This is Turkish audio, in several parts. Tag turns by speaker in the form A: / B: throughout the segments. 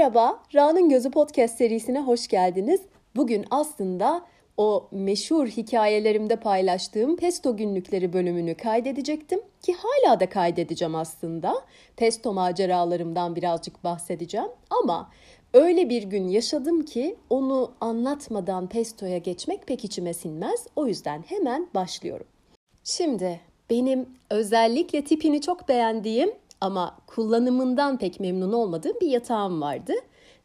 A: Merhaba, Ra'nın Gözü Podcast serisine hoş geldiniz. Bugün aslında o meşhur hikayelerimde paylaştığım Pesto günlükleri bölümünü kaydedecektim ki hala da kaydedeceğim aslında. Pesto maceralarımdan birazcık bahsedeceğim ama öyle bir gün yaşadım ki onu anlatmadan Pesto'ya geçmek pek içime sinmez. O yüzden hemen başlıyorum. Şimdi benim özellikle tipini çok beğendiğim ama kullanımından pek memnun olmadığım bir yatağım vardı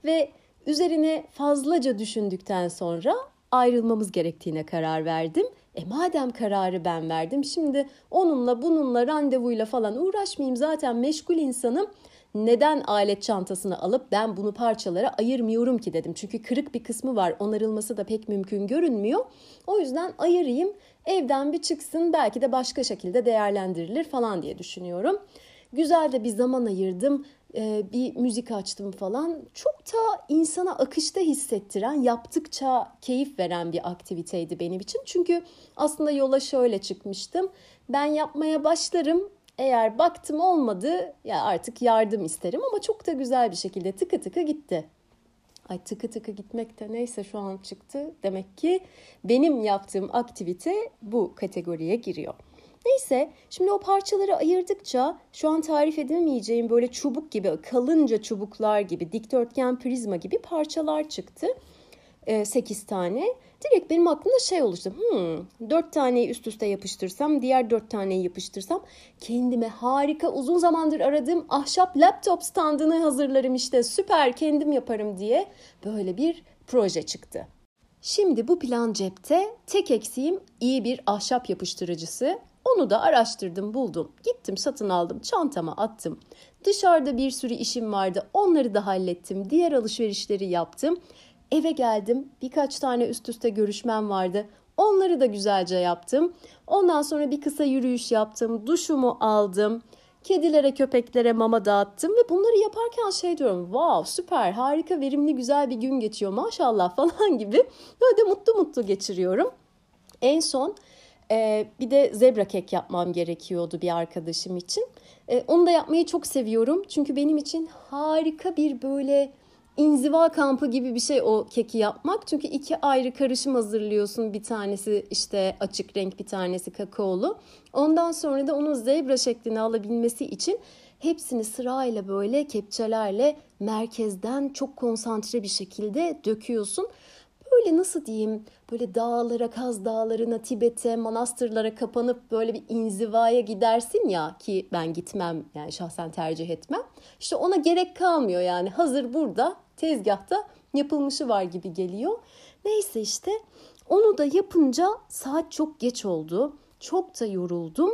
A: ve üzerine fazlaca düşündükten sonra ayrılmamız gerektiğine karar verdim. E madem kararı ben verdim şimdi onunla bununla randevuyla falan uğraşmayayım zaten meşgul insanım. Neden alet çantasını alıp ben bunu parçalara ayırmıyorum ki dedim. Çünkü kırık bir kısmı var onarılması da pek mümkün görünmüyor. O yüzden ayırayım evden bir çıksın belki de başka şekilde değerlendirilir falan diye düşünüyorum. Güzel de bir zaman ayırdım. Ee, bir müzik açtım falan. Çok da insana akışta hissettiren, yaptıkça keyif veren bir aktiviteydi benim için. Çünkü aslında yola şöyle çıkmıştım. Ben yapmaya başlarım. Eğer baktım olmadı ya artık yardım isterim ama çok da güzel bir şekilde tıkı tıkı gitti. Ay tıkı tıkı gitmek de neyse şu an çıktı. Demek ki benim yaptığım aktivite bu kategoriye giriyor. Neyse şimdi o parçaları ayırdıkça şu an tarif edemeyeceğim böyle çubuk gibi kalınca çubuklar gibi dikdörtgen prizma gibi parçalar çıktı. 8 e, tane. Direkt benim aklımda şey oluştu. Hmm, 4 taneyi üst üste yapıştırsam, diğer 4 taneyi yapıştırsam kendime harika uzun zamandır aradığım ahşap laptop standını hazırlarım işte süper kendim yaparım diye böyle bir proje çıktı. Şimdi bu plan cepte tek eksiğim iyi bir ahşap yapıştırıcısı. Onu da araştırdım, buldum. Gittim, satın aldım, çantama attım. Dışarıda bir sürü işim vardı. Onları da hallettim. Diğer alışverişleri yaptım. Eve geldim. Birkaç tane üst üste görüşmem vardı. Onları da güzelce yaptım. Ondan sonra bir kısa yürüyüş yaptım. Duşumu aldım. Kedilere, köpeklere mama dağıttım ve bunları yaparken şey diyorum. Wow, süper, harika, verimli, güzel bir gün geçiyor maşallah falan gibi. Böyle de mutlu mutlu geçiriyorum. En son ee, bir de zebra kek yapmam gerekiyordu bir arkadaşım için. Ee, onu da yapmayı çok seviyorum. Çünkü benim için harika bir böyle inziva kampı gibi bir şey o keki yapmak. Çünkü iki ayrı karışım hazırlıyorsun. Bir tanesi işte açık renk, bir tanesi kakaolu. Ondan sonra da onun zebra şeklini alabilmesi için hepsini sırayla böyle kepçelerle merkezden çok konsantre bir şekilde döküyorsun böyle nasıl diyeyim böyle dağlara, Kaz Dağları'na, Tibet'e, manastırlara kapanıp böyle bir inzivaya gidersin ya ki ben gitmem yani şahsen tercih etmem. İşte ona gerek kalmıyor yani hazır burada tezgahta yapılmışı var gibi geliyor. Neyse işte onu da yapınca saat çok geç oldu. Çok da yoruldum.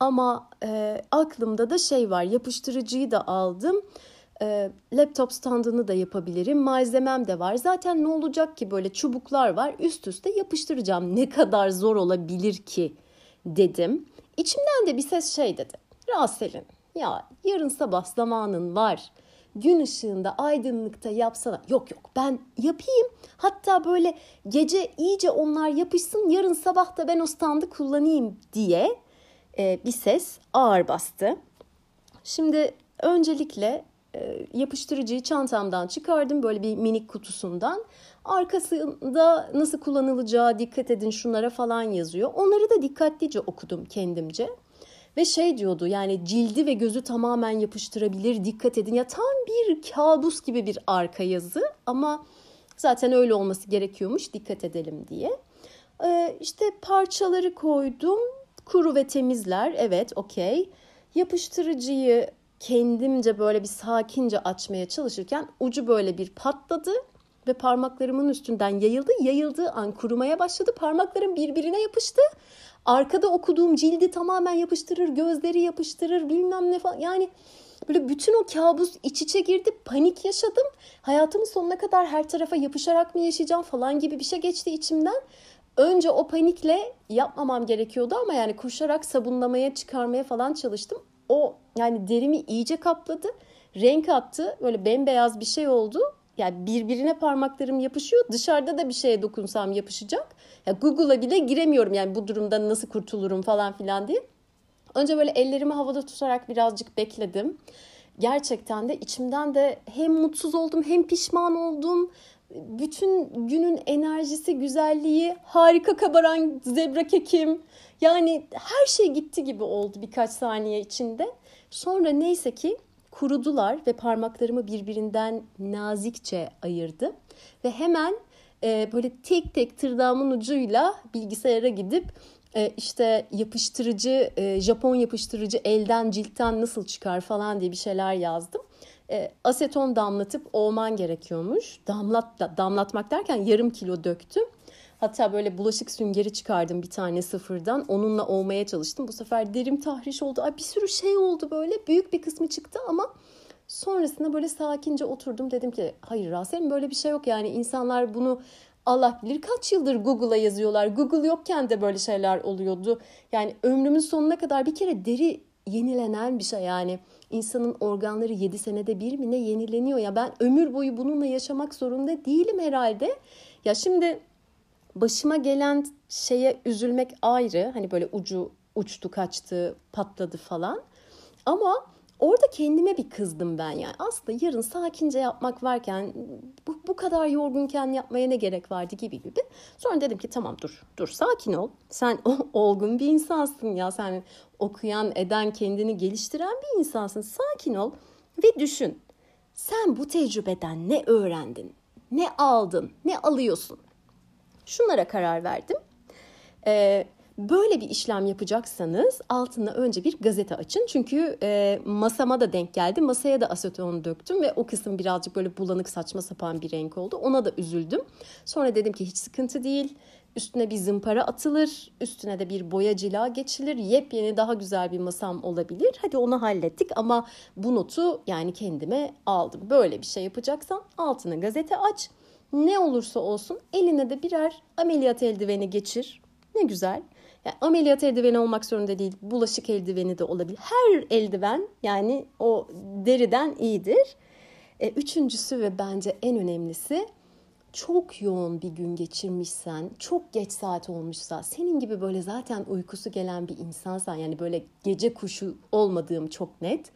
A: Ama e, aklımda da şey var yapıştırıcıyı da aldım e, laptop standını da yapabilirim. Malzemem de var. Zaten ne olacak ki böyle çubuklar var. Üst üste yapıştıracağım. Ne kadar zor olabilir ki dedim. İçimden de bir ses şey dedi. Raselin ya yarın sabah zamanın var. Gün ışığında aydınlıkta yapsana. Yok yok ben yapayım. Hatta böyle gece iyice onlar yapışsın. Yarın sabah da ben o standı kullanayım diye e, bir ses ağır bastı. Şimdi öncelikle yapıştırıcıyı çantamdan çıkardım böyle bir minik kutusundan. Arkasında nasıl kullanılacağı dikkat edin şunlara falan yazıyor. Onları da dikkatlice okudum kendimce. Ve şey diyordu yani cildi ve gözü tamamen yapıştırabilir dikkat edin. Ya tam bir kabus gibi bir arka yazı ama zaten öyle olması gerekiyormuş dikkat edelim diye. Ee, işte parçaları koydum kuru ve temizler evet okey. Yapıştırıcıyı kendimce böyle bir sakince açmaya çalışırken ucu böyle bir patladı ve parmaklarımın üstünden yayıldı. Yayıldığı an kurumaya başladı. Parmaklarım birbirine yapıştı. Arkada okuduğum cildi tamamen yapıştırır, gözleri yapıştırır, bilmem ne falan. Yani böyle bütün o kabus iç içe girdi. Panik yaşadım. Hayatımın sonuna kadar her tarafa yapışarak mı yaşayacağım falan gibi bir şey geçti içimden. Önce o panikle yapmamam gerekiyordu ama yani koşarak sabunlamaya çıkarmaya falan çalıştım o yani derimi iyice kapladı. Renk attı. Böyle bembeyaz bir şey oldu. Yani birbirine parmaklarım yapışıyor. Dışarıda da bir şeye dokunsam yapışacak. Ya Google'a bile giremiyorum yani bu durumda nasıl kurtulurum falan filan diye. Önce böyle ellerimi havada tutarak birazcık bekledim. gerçekten de içimden de hem mutsuz oldum hem pişman oldum. Bütün günün enerjisi, güzelliği, harika kabaran zebra kekim. Yani her şey gitti gibi oldu birkaç saniye içinde. Sonra neyse ki kurudular ve parmaklarımı birbirinden nazikçe ayırdı. Ve hemen e, böyle tek tek tırnağımın ucuyla bilgisayara gidip e, işte yapıştırıcı, e, Japon yapıştırıcı elden ciltten nasıl çıkar falan diye bir şeyler yazdım. E, aseton damlatıp ovman gerekiyormuş. Damlat, damlatmak derken yarım kilo döktüm. Hatta böyle bulaşık süngeri çıkardım bir tane sıfırdan. Onunla ovmaya çalıştım. Bu sefer derim tahriş oldu. Ay bir sürü şey oldu böyle. Büyük bir kısmı çıktı ama sonrasında böyle sakince oturdum. Dedim ki hayır Rasim böyle bir şey yok. Yani insanlar bunu Allah bilir kaç yıldır Google'a yazıyorlar. Google yokken de böyle şeyler oluyordu. Yani ömrümün sonuna kadar bir kere deri yenilenen bir şey yani. insanın organları 7 senede bir mi ne yenileniyor ya ben ömür boyu bununla yaşamak zorunda değilim herhalde. Ya şimdi başıma gelen şeye üzülmek ayrı. Hani böyle ucu uçtu kaçtı patladı falan. Ama orada kendime bir kızdım ben yani. Aslında yarın sakince yapmak varken bu, bu kadar yorgunken yapmaya ne gerek vardı gibi gibi. Sonra dedim ki tamam dur dur sakin ol. Sen olgun bir insansın ya. Sen okuyan eden kendini geliştiren bir insansın. Sakin ol ve düşün. Sen bu tecrübeden ne öğrendin? Ne aldın? Ne alıyorsun? Şunlara karar verdim. Ee, böyle bir işlem yapacaksanız altına önce bir gazete açın. Çünkü e, masama da denk geldi. Masaya da aseton döktüm ve o kısım birazcık böyle bulanık saçma sapan bir renk oldu. Ona da üzüldüm. Sonra dedim ki hiç sıkıntı değil. Üstüne bir zımpara atılır, üstüne de bir boya cila geçilir. Yepyeni daha güzel bir masam olabilir. Hadi onu hallettik ama bu notu yani kendime aldım. Böyle bir şey yapacaksan altına gazete aç. Ne olursa olsun eline de birer ameliyat eldiveni geçir. Ne güzel. Yani ameliyat eldiveni olmak zorunda değil. Bulaşık eldiveni de olabilir. Her eldiven yani o deriden iyidir. E, üçüncüsü ve bence en önemlisi çok yoğun bir gün geçirmişsen, çok geç saat olmuşsa, senin gibi böyle zaten uykusu gelen bir insansan yani böyle gece kuşu olmadığım çok net.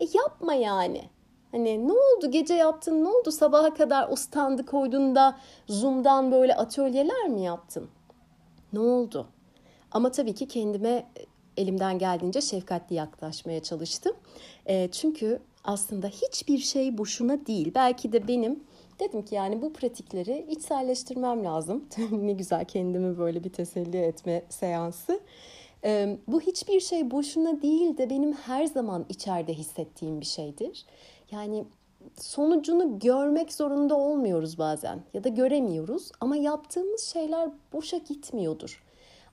A: E yapma yani. Hani ne oldu gece yaptın ne oldu sabaha kadar o standı koyduğunda Zoom'dan böyle atölyeler mi yaptın? Ne oldu? Ama tabii ki kendime e, elimden geldiğince şefkatli yaklaşmaya çalıştım. E, çünkü aslında hiçbir şey boşuna değil. Belki de benim dedim ki yani bu pratikleri içselleştirmem lazım. ne güzel kendimi böyle bir teselli etme seansı. E, bu hiçbir şey boşuna değil de benim her zaman içeride hissettiğim bir şeydir. Yani sonucunu görmek zorunda olmuyoruz bazen ya da göremiyoruz ama yaptığımız şeyler boşa gitmiyordur.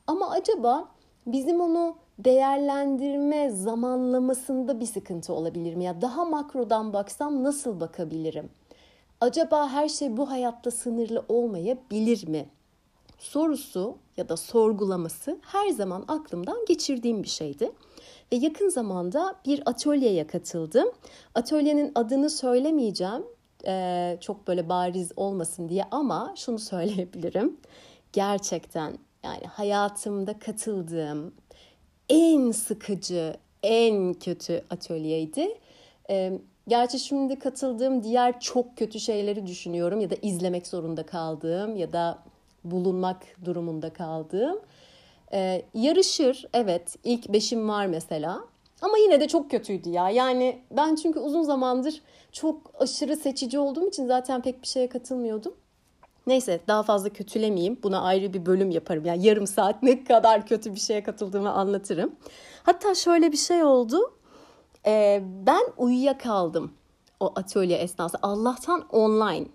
A: Ama acaba bizim onu değerlendirme zamanlamasında bir sıkıntı olabilir mi? Ya daha makrodan baksam nasıl bakabilirim? Acaba her şey bu hayatta sınırlı olmayabilir mi? Sorusu ya da sorgulaması her zaman aklımdan geçirdiğim bir şeydi. Ve yakın zamanda bir atölyeye katıldım. Atölyenin adını söylemeyeceğim. Ee, çok böyle bariz olmasın diye ama şunu söyleyebilirim. Gerçekten yani hayatımda katıldığım en sıkıcı, en kötü atölyeydi. Ee, gerçi şimdi katıldığım diğer çok kötü şeyleri düşünüyorum ya da izlemek zorunda kaldığım ya da bulunmak durumunda kaldığım. Ee, yarışır evet ilk beşim var mesela ama yine de çok kötüydü ya. Yani ben çünkü uzun zamandır çok aşırı seçici olduğum için zaten pek bir şeye katılmıyordum. Neyse daha fazla kötülemeyeyim. Buna ayrı bir bölüm yaparım. Yani yarım saat ne kadar kötü bir şeye katıldığımı anlatırım. Hatta şöyle bir şey oldu. Ee, ben uyuyakaldım o atölye esnası. Allah'tan online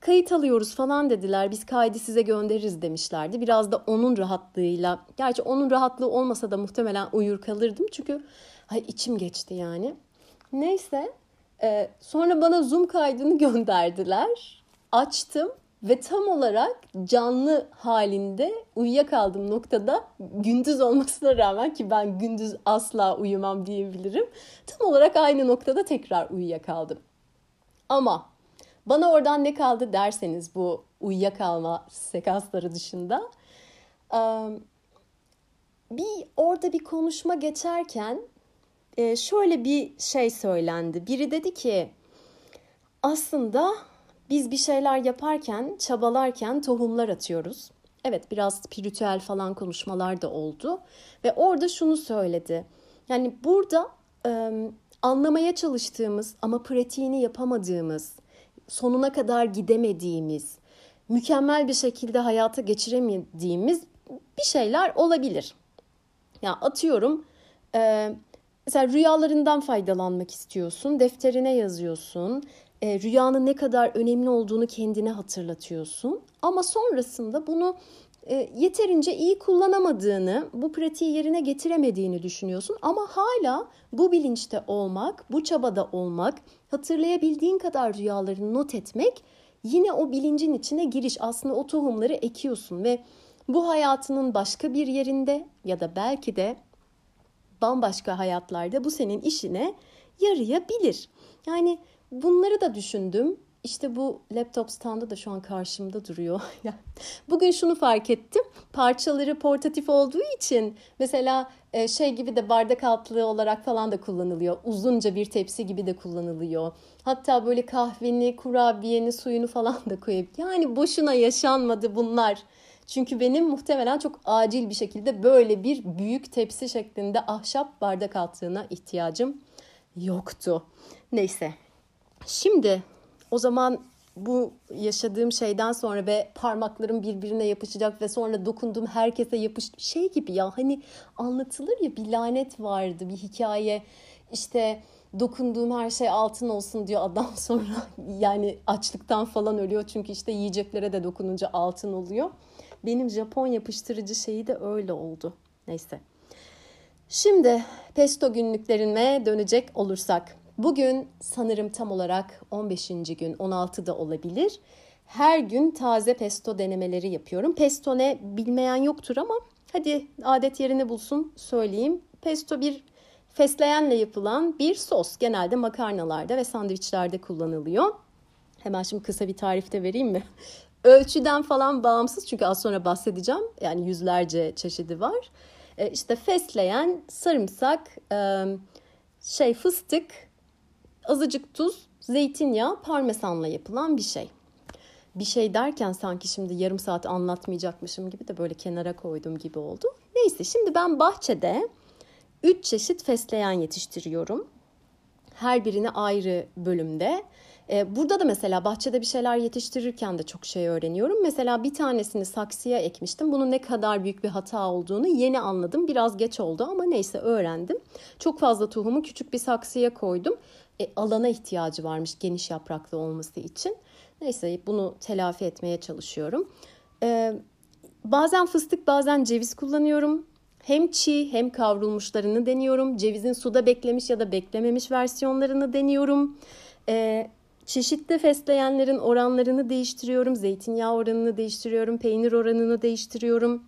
A: kayıt alıyoruz falan dediler. Biz kaydı size göndeririz demişlerdi. Biraz da onun rahatlığıyla. Gerçi onun rahatlığı olmasa da muhtemelen uyur kalırdım. Çünkü ay içim geçti yani. Neyse. E, sonra bana Zoom kaydını gönderdiler. Açtım ve tam olarak canlı halinde uyuyakaldım noktada gündüz olmasına rağmen ki ben gündüz asla uyumam diyebilirim. Tam olarak aynı noktada tekrar uyuyakaldım. Ama bana oradan ne kaldı derseniz bu uyuyakalma sekansları dışında bir orada bir konuşma geçerken şöyle bir şey söylendi. Biri dedi ki aslında biz bir şeyler yaparken, çabalarken tohumlar atıyoruz. Evet biraz spiritüel falan konuşmalar da oldu. Ve orada şunu söyledi. Yani burada e, anlamaya çalıştığımız ama pratiğini yapamadığımız, sonuna kadar gidemediğimiz, mükemmel bir şekilde hayata geçiremediğimiz bir şeyler olabilir. Ya atıyorum e, mesela rüyalarından faydalanmak istiyorsun, defterine yazıyorsun, e, rüyanın ne kadar önemli olduğunu kendine hatırlatıyorsun. Ama sonrasında bunu e, yeterince iyi kullanamadığını, bu pratiği yerine getiremediğini düşünüyorsun. Ama hala bu bilinçte olmak, bu çabada olmak, hatırlayabildiğin kadar rüyalarını not etmek yine o bilincin içine giriş. Aslında o tohumları ekiyorsun ve bu hayatının başka bir yerinde ya da belki de bambaşka hayatlarda bu senin işine yarayabilir. Yani bunları da düşündüm. İşte bu laptop standı da şu an karşımda duruyor. Bugün şunu fark ettim. Parçaları portatif olduğu için mesela e, şey gibi de bardak altlığı olarak falan da kullanılıyor. Uzunca bir tepsi gibi de kullanılıyor. Hatta böyle kahveni, kurabiyeni, suyunu falan da koyup yani boşuna yaşanmadı bunlar. Çünkü benim muhtemelen çok acil bir şekilde böyle bir büyük tepsi şeklinde ahşap bardak altlığına ihtiyacım yoktu. Neyse. Şimdi o zaman bu yaşadığım şeyden sonra ve parmaklarım birbirine yapışacak ve sonra dokunduğum herkese yapış şey gibi ya hani anlatılır ya bir lanet vardı bir hikaye işte dokunduğum her şey altın olsun diyor adam sonra yani açlıktan falan ölüyor çünkü işte yiyeceklere de dokununca altın oluyor. Benim Japon yapıştırıcı şeyi de öyle oldu. Neyse. Şimdi pesto günlüklerine dönecek olursak. Bugün sanırım tam olarak 15. gün 16 da olabilir. Her gün taze pesto denemeleri yapıyorum. Pesto ne bilmeyen yoktur ama hadi adet yerini bulsun söyleyeyim. Pesto bir fesleğenle yapılan bir sos. Genelde makarnalarda ve sandviçlerde kullanılıyor. Hemen şimdi kısa bir tarifte vereyim mi? Ölçüden falan bağımsız çünkü az sonra bahsedeceğim. Yani yüzlerce çeşidi var. E, işte fesleğen, sarımsak, e, şey fıstık, azıcık tuz, zeytinyağı, parmesanla yapılan bir şey. Bir şey derken sanki şimdi yarım saat anlatmayacakmışım gibi de böyle kenara koydum gibi oldu. Neyse şimdi ben bahçede 3 çeşit fesleğen yetiştiriyorum. Her birini ayrı bölümde. Ee, burada da mesela bahçede bir şeyler yetiştirirken de çok şey öğreniyorum. Mesela bir tanesini saksıya ekmiştim. Bunun ne kadar büyük bir hata olduğunu yeni anladım. Biraz geç oldu ama neyse öğrendim. Çok fazla tohumu küçük bir saksıya koydum. E, alana ihtiyacı varmış geniş yapraklı olması için. Neyse bunu telafi etmeye çalışıyorum. Ee, bazen fıstık bazen ceviz kullanıyorum. Hem çiğ hem kavrulmuşlarını deniyorum. Cevizin suda beklemiş ya da beklememiş versiyonlarını deniyorum. Ee, çeşitli fesleğenlerin oranlarını değiştiriyorum. Zeytinyağı oranını değiştiriyorum. Peynir oranını değiştiriyorum.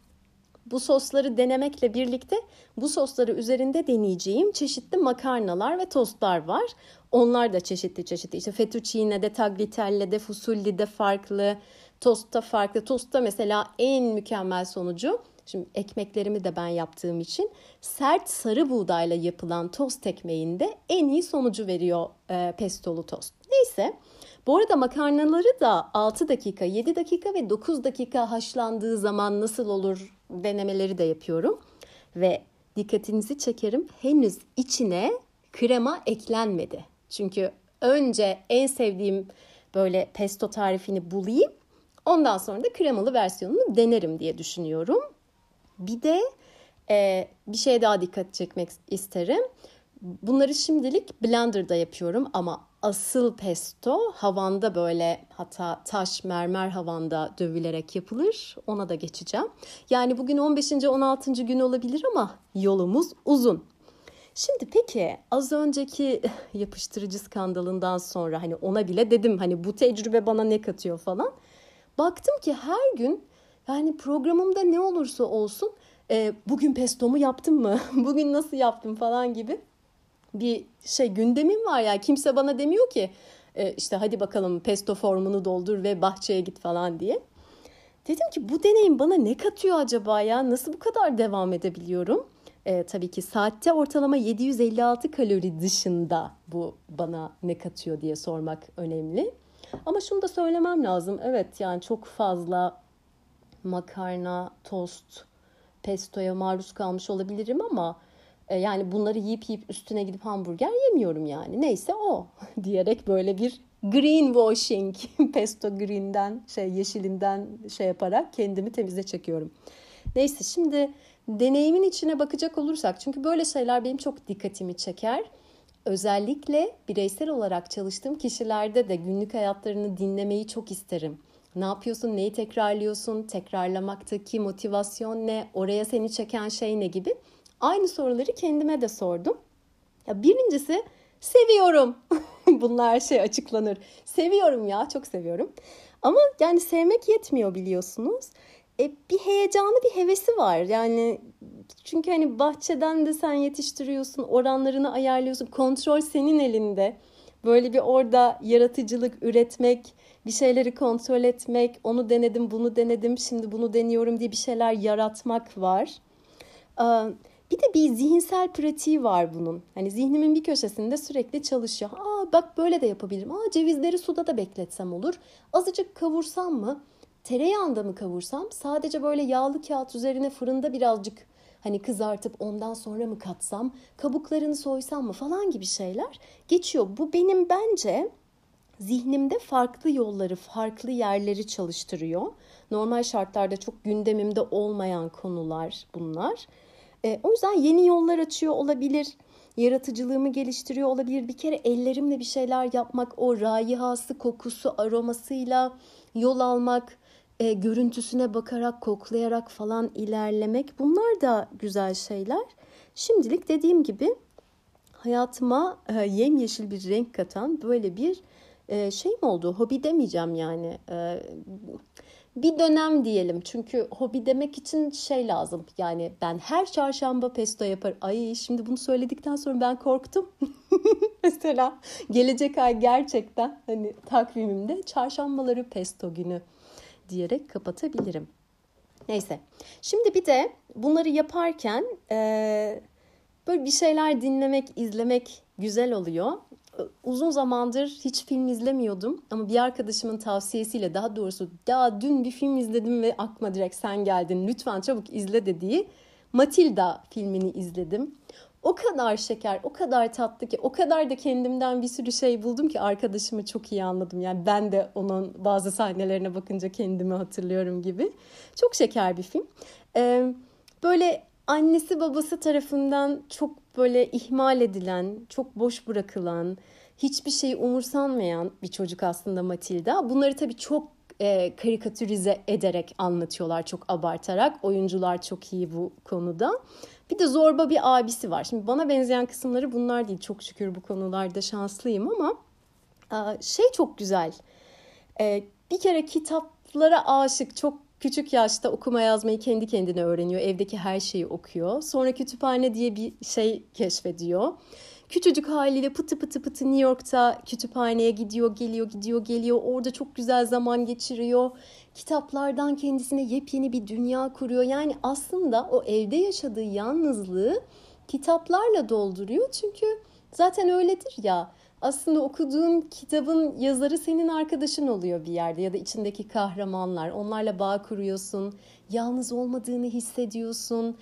A: Bu sosları denemekle birlikte bu sosları üzerinde deneyeceğim çeşitli makarnalar ve tostlar var. Onlar da çeşitli çeşitli. İşte fettuccine de, tagliatelle de, fusulli de farklı, tostta farklı. Tostta mesela en mükemmel sonucu Şimdi ekmeklerimi de ben yaptığım için sert sarı buğdayla yapılan tost ekmeğinde en iyi sonucu veriyor e, pestolu tost. Neyse bu arada makarnaları da 6 dakika, 7 dakika ve 9 dakika haşlandığı zaman nasıl olur denemeleri de yapıyorum. Ve dikkatinizi çekerim henüz içine krema eklenmedi. Çünkü önce en sevdiğim böyle pesto tarifini bulayım. Ondan sonra da kremalı versiyonunu denerim diye düşünüyorum. Bir de e, bir şeye daha dikkat çekmek isterim. Bunları şimdilik blenderda yapıyorum ama asıl pesto havanda böyle hatta taş mermer havanda dövülerek yapılır. Ona da geçeceğim. Yani bugün 15. 16. gün olabilir ama yolumuz uzun. Şimdi peki az önceki yapıştırıcı skandalından sonra hani ona bile dedim hani bu tecrübe bana ne katıyor falan. Baktım ki her gün yani programımda ne olursa olsun e, bugün pestomu yaptım mı? bugün nasıl yaptım falan gibi bir şey gündemim var ya. Kimse bana demiyor ki e, işte hadi bakalım pesto formunu doldur ve bahçeye git falan diye. Dedim ki bu deneyim bana ne katıyor acaba ya? Nasıl bu kadar devam edebiliyorum? E, tabii ki saatte ortalama 756 kalori dışında bu bana ne katıyor diye sormak önemli. Ama şunu da söylemem lazım. Evet yani çok fazla makarna, tost, pestoya maruz kalmış olabilirim ama yani bunları yiyip yiyip üstüne gidip hamburger yemiyorum yani. Neyse o diyerek böyle bir greenwashing pesto green'den şey yeşilinden şey yaparak kendimi temize çekiyorum. Neyse şimdi deneyimin içine bakacak olursak çünkü böyle şeyler benim çok dikkatimi çeker. Özellikle bireysel olarak çalıştığım kişilerde de günlük hayatlarını dinlemeyi çok isterim. Ne yapıyorsun, neyi tekrarlıyorsun, tekrarlamaktaki motivasyon ne, oraya seni çeken şey ne gibi. Aynı soruları kendime de sordum. Ya birincisi seviyorum. Bunlar şey açıklanır. Seviyorum ya, çok seviyorum. Ama yani sevmek yetmiyor biliyorsunuz. E, bir heyecanı, bir hevesi var. Yani çünkü hani bahçeden de sen yetiştiriyorsun, oranlarını ayarlıyorsun. Kontrol senin elinde. Böyle bir orada yaratıcılık üretmek, bir şeyleri kontrol etmek, onu denedim, bunu denedim, şimdi bunu deniyorum diye bir şeyler yaratmak var. Bir de bir zihinsel pratiği var bunun. Hani zihnimin bir köşesinde sürekli çalışıyor. Aa bak böyle de yapabilirim. Aa cevizleri suda da bekletsem olur. Azıcık kavursam mı? Tereyağında mı kavursam? Sadece böyle yağlı kağıt üzerine fırında birazcık hani kızartıp ondan sonra mı katsam? Kabuklarını soysam mı falan gibi şeyler geçiyor. Bu benim bence zihnimde farklı yolları, farklı yerleri çalıştırıyor. Normal şartlarda çok gündemimde olmayan konular bunlar. E, o yüzden yeni yollar açıyor olabilir. Yaratıcılığımı geliştiriyor olabilir. Bir kere ellerimle bir şeyler yapmak, o rayihası, kokusu, aromasıyla yol almak, e, görüntüsüne bakarak, koklayarak falan ilerlemek bunlar da güzel şeyler. Şimdilik dediğim gibi hayatıma e, yemyeşil bir renk katan böyle bir e, şey mi oldu? Hobi demeyeceğim yani. E, bir dönem diyelim. Çünkü hobi demek için şey lazım. Yani ben her çarşamba pesto yapar. Ay şimdi bunu söyledikten sonra ben korktum. Mesela gelecek ay gerçekten hani takvimimde çarşambaları pesto günü diyerek kapatabilirim. Neyse. Şimdi bir de bunları yaparken e, böyle bir şeyler dinlemek, izlemek güzel oluyor uzun zamandır hiç film izlemiyordum ama bir arkadaşımın tavsiyesiyle daha doğrusu daha dün bir film izledim ve akma direkt sen geldin lütfen çabuk izle dediği Matilda filmini izledim. O kadar şeker, o kadar tatlı ki, o kadar da kendimden bir sürü şey buldum ki arkadaşımı çok iyi anladım. Yani ben de onun bazı sahnelerine bakınca kendimi hatırlıyorum gibi. Çok şeker bir film. Ee, böyle annesi babası tarafından çok böyle ihmal edilen, çok boş bırakılan, hiçbir şey umursanmayan bir çocuk aslında Matilda. Bunları tabii çok e, karikatürize ederek anlatıyorlar çok abartarak. Oyuncular çok iyi bu konuda. Bir de zorba bir abisi var. Şimdi bana benzeyen kısımları bunlar değil. Çok şükür bu konularda şanslıyım ama şey çok güzel. E, bir kere kitaplara aşık, çok Küçük yaşta okuma yazmayı kendi kendine öğreniyor. Evdeki her şeyi okuyor. Sonra kütüphane diye bir şey keşfediyor. Küçücük haliyle pıtı pıtı pıtı New York'ta kütüphaneye gidiyor, geliyor, gidiyor, geliyor. Orada çok güzel zaman geçiriyor. Kitaplardan kendisine yepyeni bir dünya kuruyor. Yani aslında o evde yaşadığı yalnızlığı kitaplarla dolduruyor. Çünkü zaten öyledir ya aslında okuduğun kitabın yazarı senin arkadaşın oluyor bir yerde ya da içindeki kahramanlar. Onlarla bağ kuruyorsun, yalnız olmadığını hissediyorsun,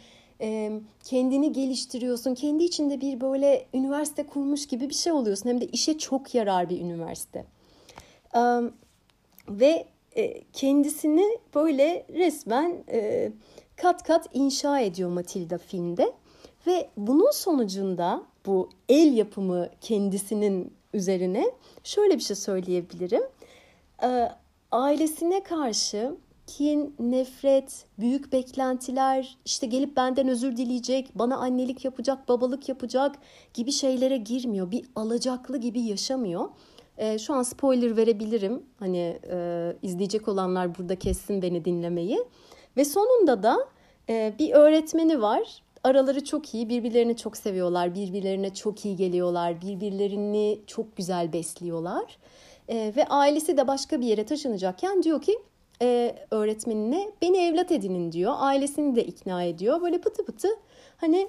A: kendini geliştiriyorsun. Kendi içinde bir böyle üniversite kurmuş gibi bir şey oluyorsun. Hem de işe çok yarar bir üniversite. Ve e, kendisini böyle resmen kat kat inşa ediyor Matilda filmde. Ve bunun sonucunda bu el yapımı kendisinin üzerine şöyle bir şey söyleyebilirim. Ee, ailesine karşı kin, nefret, büyük beklentiler, işte gelip benden özür dileyecek, bana annelik yapacak, babalık yapacak gibi şeylere girmiyor. Bir alacaklı gibi yaşamıyor. Ee, şu an spoiler verebilirim. Hani e, izleyecek olanlar burada kessin beni dinlemeyi. Ve sonunda da e, bir öğretmeni var araları çok iyi, birbirlerini çok seviyorlar, birbirlerine çok iyi geliyorlar, birbirlerini çok güzel besliyorlar. E, ve ailesi de başka bir yere taşınacakken diyor ki e, öğretmenine beni evlat edinin diyor. Ailesini de ikna ediyor. Böyle pıtı pıtı hani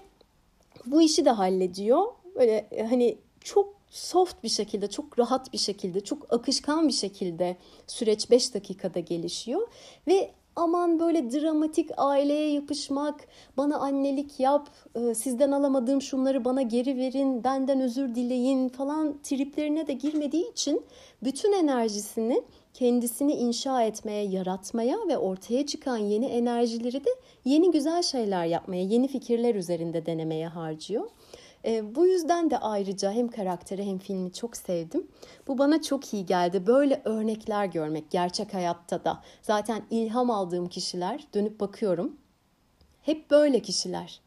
A: bu işi de hallediyor. Böyle e, hani çok soft bir şekilde, çok rahat bir şekilde, çok akışkan bir şekilde süreç 5 dakikada gelişiyor ve aman böyle dramatik aileye yapışmak, bana annelik yap, e, sizden alamadığım şunları bana geri verin, benden özür dileyin falan triplerine de girmediği için bütün enerjisini kendisini inşa etmeye, yaratmaya ve ortaya çıkan yeni enerjileri de yeni güzel şeyler yapmaya, yeni fikirler üzerinde denemeye harcıyor. E, bu yüzden de ayrıca hem karakteri hem filmi çok sevdim. Bu bana çok iyi geldi. Böyle örnekler görmek gerçek hayatta da. Zaten ilham aldığım kişiler dönüp bakıyorum. Hep böyle kişiler.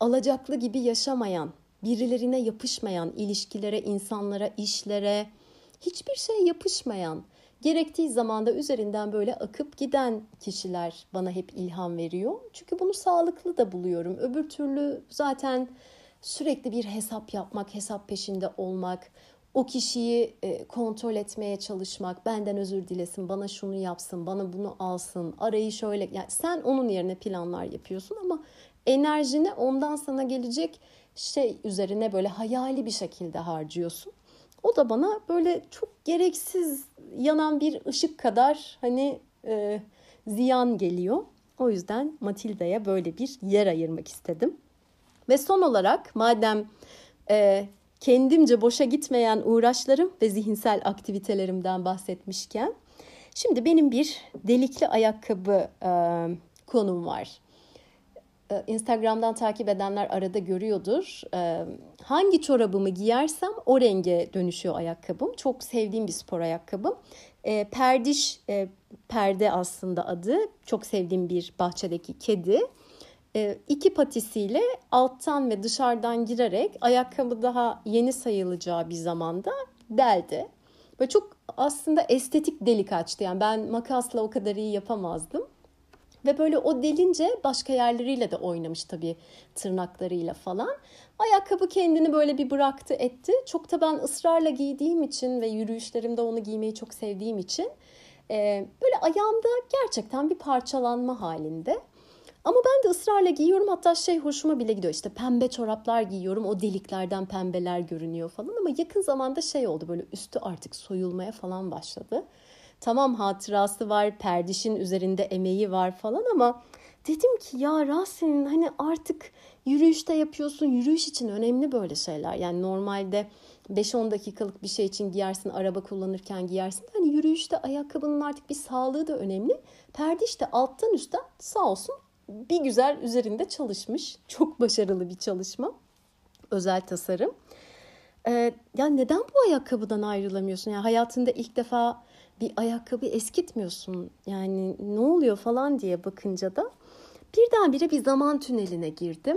A: Alacaklı gibi yaşamayan, birilerine yapışmayan, ilişkilere, insanlara, işlere, hiçbir şey yapışmayan, gerektiği zamanda üzerinden böyle akıp giden kişiler bana hep ilham veriyor. Çünkü bunu sağlıklı da buluyorum. Öbür türlü zaten sürekli bir hesap yapmak, hesap peşinde olmak, o kişiyi e, kontrol etmeye çalışmak, benden özür dilesin, bana şunu yapsın, bana bunu alsın, arayı şöyle yani sen onun yerine planlar yapıyorsun ama enerjini ondan sana gelecek şey üzerine böyle hayali bir şekilde harcıyorsun. O da bana böyle çok gereksiz yanan bir ışık kadar hani e, ziyan geliyor. O yüzden Matilda'ya böyle bir yer ayırmak istedim. Ve son olarak madem e, kendimce boşa gitmeyen uğraşlarım ve zihinsel aktivitelerimden bahsetmişken şimdi benim bir delikli ayakkabı e, konum var. E, Instagram'dan takip edenler arada görüyordur. E, hangi çorabımı giyersem o renge dönüşüyor ayakkabım. Çok sevdiğim bir spor ayakkabım. E, perdiş perde aslında adı. Çok sevdiğim bir bahçedeki kedi. İki patisiyle alttan ve dışarıdan girerek ayakkabı daha yeni sayılacağı bir zamanda deldi. Ve çok aslında estetik delik açtı. Yani ben makasla o kadar iyi yapamazdım. Ve böyle o delince başka yerleriyle de oynamış tabii tırnaklarıyla falan. Ayakkabı kendini böyle bir bıraktı etti. Çok da ben ısrarla giydiğim için ve yürüyüşlerimde onu giymeyi çok sevdiğim için e, böyle ayağımda gerçekten bir parçalanma halinde. Ama ben de ısrarla giyiyorum hatta şey hoşuma bile gidiyor işte pembe çoraplar giyiyorum o deliklerden pembeler görünüyor falan ama yakın zamanda şey oldu böyle üstü artık soyulmaya falan başladı. Tamam hatırası var, perdişin üzerinde emeği var falan ama dedim ki ya Rasin hani artık yürüyüşte yapıyorsun. Yürüyüş için önemli böyle şeyler. Yani normalde 5-10 dakikalık bir şey için giyersin, araba kullanırken giyersin. Hani yürüyüşte ayakkabının artık bir sağlığı da önemli. Perdiş de alttan üstten sağ olsun bir güzel üzerinde çalışmış. Çok başarılı bir çalışma. Özel tasarım. Ee, ya neden bu ayakkabıdan ayrılamıyorsun? Yani hayatında ilk defa bir ayakkabı eskitmiyorsun. Yani ne oluyor falan diye bakınca da birdenbire bir zaman tüneline girdim.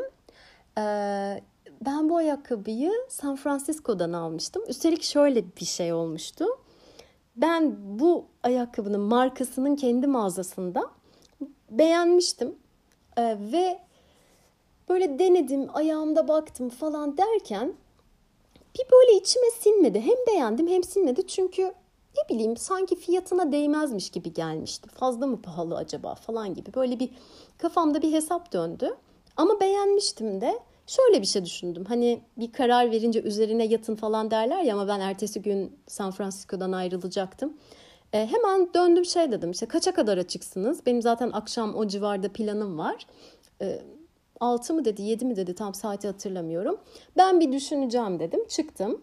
A: Ee, ben bu ayakkabıyı San Francisco'dan almıştım. Üstelik şöyle bir şey olmuştu. Ben bu ayakkabının markasının kendi mağazasında beğenmiştim. Ee, ve böyle denedim, ayağımda baktım falan derken bir böyle içime sinmedi. Hem beğendim hem sinmedi çünkü ne bileyim sanki fiyatına değmezmiş gibi gelmişti. Fazla mı pahalı acaba falan gibi. Böyle bir kafamda bir hesap döndü. Ama beğenmiştim de. Şöyle bir şey düşündüm. Hani bir karar verince üzerine yatın falan derler ya ama ben ertesi gün San Francisco'dan ayrılacaktım. E, hemen döndüm şey dedim işte kaça kadar açıksınız? Benim zaten akşam o civarda planım var. E, 6 mı dedi 7 mi dedi tam saati hatırlamıyorum. Ben bir düşüneceğim dedim çıktım.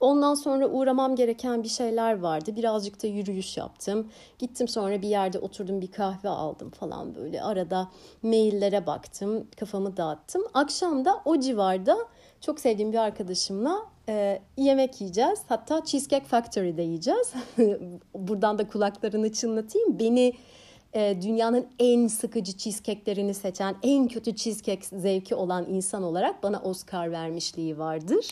A: Ondan sonra uğramam gereken bir şeyler vardı. Birazcık da yürüyüş yaptım. Gittim sonra bir yerde oturdum bir kahve aldım falan böyle. Arada maillere baktım, kafamı dağıttım. Akşam da o civarda çok sevdiğim bir arkadaşımla e, yemek yiyeceğiz. Hatta Cheesecake Factory'de yiyeceğiz. Buradan da kulaklarını çınlatayım. Beni e, dünyanın en sıkıcı cheesecake'lerini seçen, en kötü cheesecake zevki olan insan olarak bana Oscar vermişliği vardır.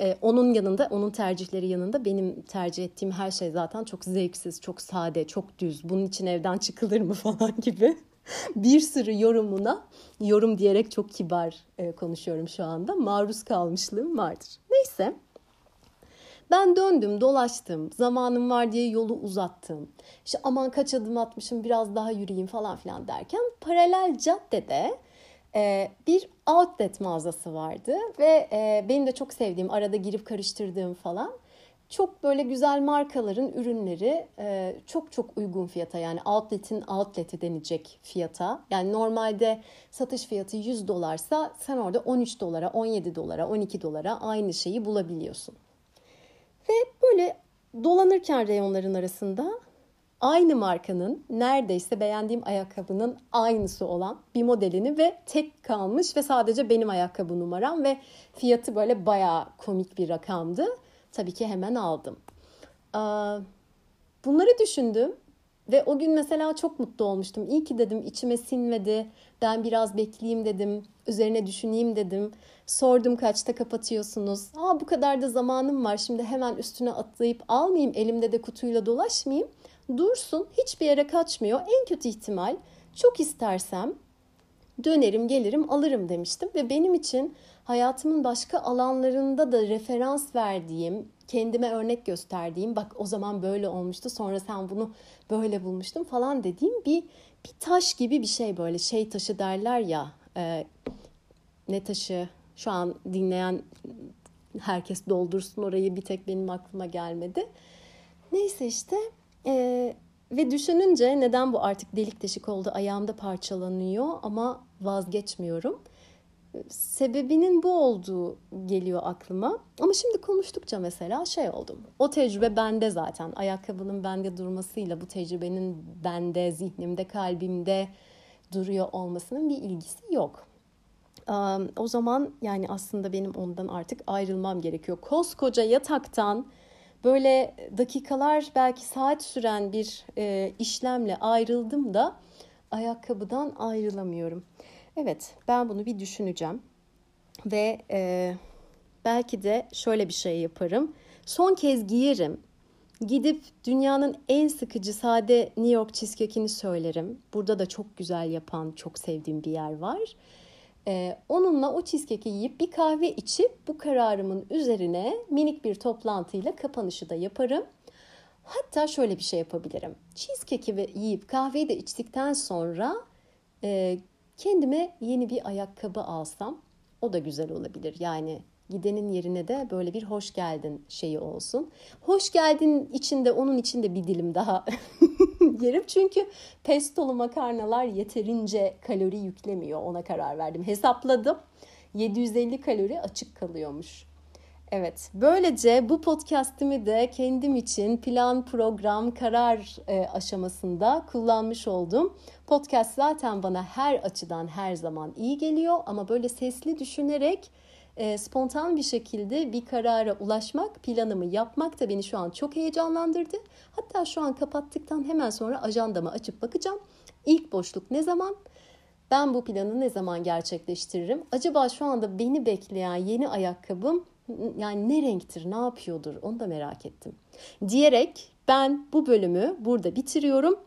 A: Ee, onun yanında, onun tercihleri yanında benim tercih ettiğim her şey zaten çok zevksiz, çok sade, çok düz. Bunun için evden çıkılır mı falan gibi bir sürü yorumuna, yorum diyerek çok kibar e, konuşuyorum şu anda. Maruz kalmışlığım vardır. Neyse. Ben döndüm, dolaştım. Zamanım var diye yolu uzattım. İşte aman kaç adım atmışım biraz daha yürüyeyim falan filan derken paralel caddede e, bir outlet mağazası vardı ve e, benim de çok sevdiğim, arada girip karıştırdığım falan çok böyle güzel markaların ürünleri e, çok çok uygun fiyata yani outlet'in outlet'i denecek fiyata. Yani normalde satış fiyatı 100 dolarsa sen orada 13 dolara, 17 dolara, 12 dolara aynı şeyi bulabiliyorsun. Ve böyle dolanırken reyonların arasında aynı markanın neredeyse beğendiğim ayakkabının aynısı olan bir modelini ve tek kalmış ve sadece benim ayakkabı numaram ve fiyatı böyle bayağı komik bir rakamdı. Tabii ki hemen aldım. Bunları düşündüm ve o gün mesela çok mutlu olmuştum. İyi ki dedim içime sinmedi. Ben biraz bekleyeyim dedim. Üzerine düşüneyim dedim. Sordum kaçta kapatıyorsunuz. Aa bu kadar da zamanım var. Şimdi hemen üstüne atlayıp almayayım. Elimde de kutuyla dolaşmayayım. Dursun. Hiçbir yere kaçmıyor. En kötü ihtimal çok istersem dönerim gelirim alırım demiştim ve benim için hayatımın başka alanlarında da referans verdiğim, kendime örnek gösterdiğim, bak o zaman böyle olmuştu, sonra sen bunu böyle bulmuştun falan dediğim bir bir taş gibi bir şey böyle şey taşı derler ya. E, ne taşı? Şu an dinleyen herkes doldursun orayı bir tek benim aklıma gelmedi. Neyse işte e, ve düşününce neden bu artık delik deşik oldu ayağımda parçalanıyor ama vazgeçmiyorum. Sebebinin bu olduğu geliyor aklıma. Ama şimdi konuştukça mesela şey oldum. O tecrübe bende zaten. Ayakkabının bende durmasıyla bu tecrübenin bende, zihnimde, kalbimde duruyor olmasının bir ilgisi yok. O zaman yani aslında benim ondan artık ayrılmam gerekiyor. Koskoca yataktan böyle dakikalar belki saat süren bir e, işlemle ayrıldım da ayakkabıdan ayrılamıyorum. Evet ben bunu bir düşüneceğim ve e, belki de şöyle bir şey yaparım. Son kez giyerim. Gidip dünyanın en sıkıcı sade New York cheesecake'ini söylerim. Burada da çok güzel yapan, çok sevdiğim bir yer var. Ee, onunla o cheesecake'i yiyip bir kahve içip bu kararımın üzerine minik bir toplantıyla kapanışı da yaparım. Hatta şöyle bir şey yapabilirim. Cheesecake'i yiyip kahveyi de içtikten sonra e, kendime yeni bir ayakkabı alsam o da güzel olabilir. Yani gidenin yerine de böyle bir hoş geldin şeyi olsun. Hoş geldin içinde onun içinde bir dilim daha yerim. Çünkü pestolu makarnalar yeterince kalori yüklemiyor ona karar verdim. Hesapladım 750 kalori açık kalıyormuş. Evet, böylece bu podcast'imi de kendim için plan, program, karar e, aşamasında kullanmış oldum. Podcast zaten bana her açıdan her zaman iyi geliyor ama böyle sesli düşünerek e, spontan bir şekilde bir karara ulaşmak, planımı yapmak da beni şu an çok heyecanlandırdı. Hatta şu an kapattıktan hemen sonra ajandamı açıp bakacağım. İlk boşluk ne zaman? Ben bu planı ne zaman gerçekleştiririm? Acaba şu anda beni bekleyen yeni ayakkabım yani ne renktir, ne yapıyordur onu da merak ettim. Diyerek ben bu bölümü burada bitiriyorum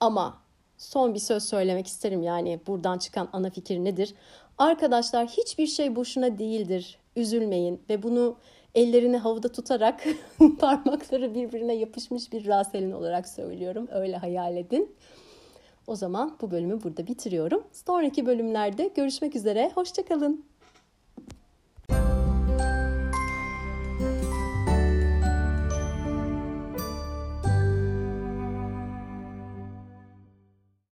A: ama son bir söz söylemek isterim yani buradan çıkan ana fikir nedir? Arkadaşlar hiçbir şey boşuna değildir. Üzülmeyin ve bunu ellerini havada tutarak parmakları birbirine yapışmış bir raselin olarak söylüyorum. Öyle hayal edin. O zaman bu bölümü burada bitiriyorum. Sonraki bölümlerde görüşmek üzere. Hoşçakalın.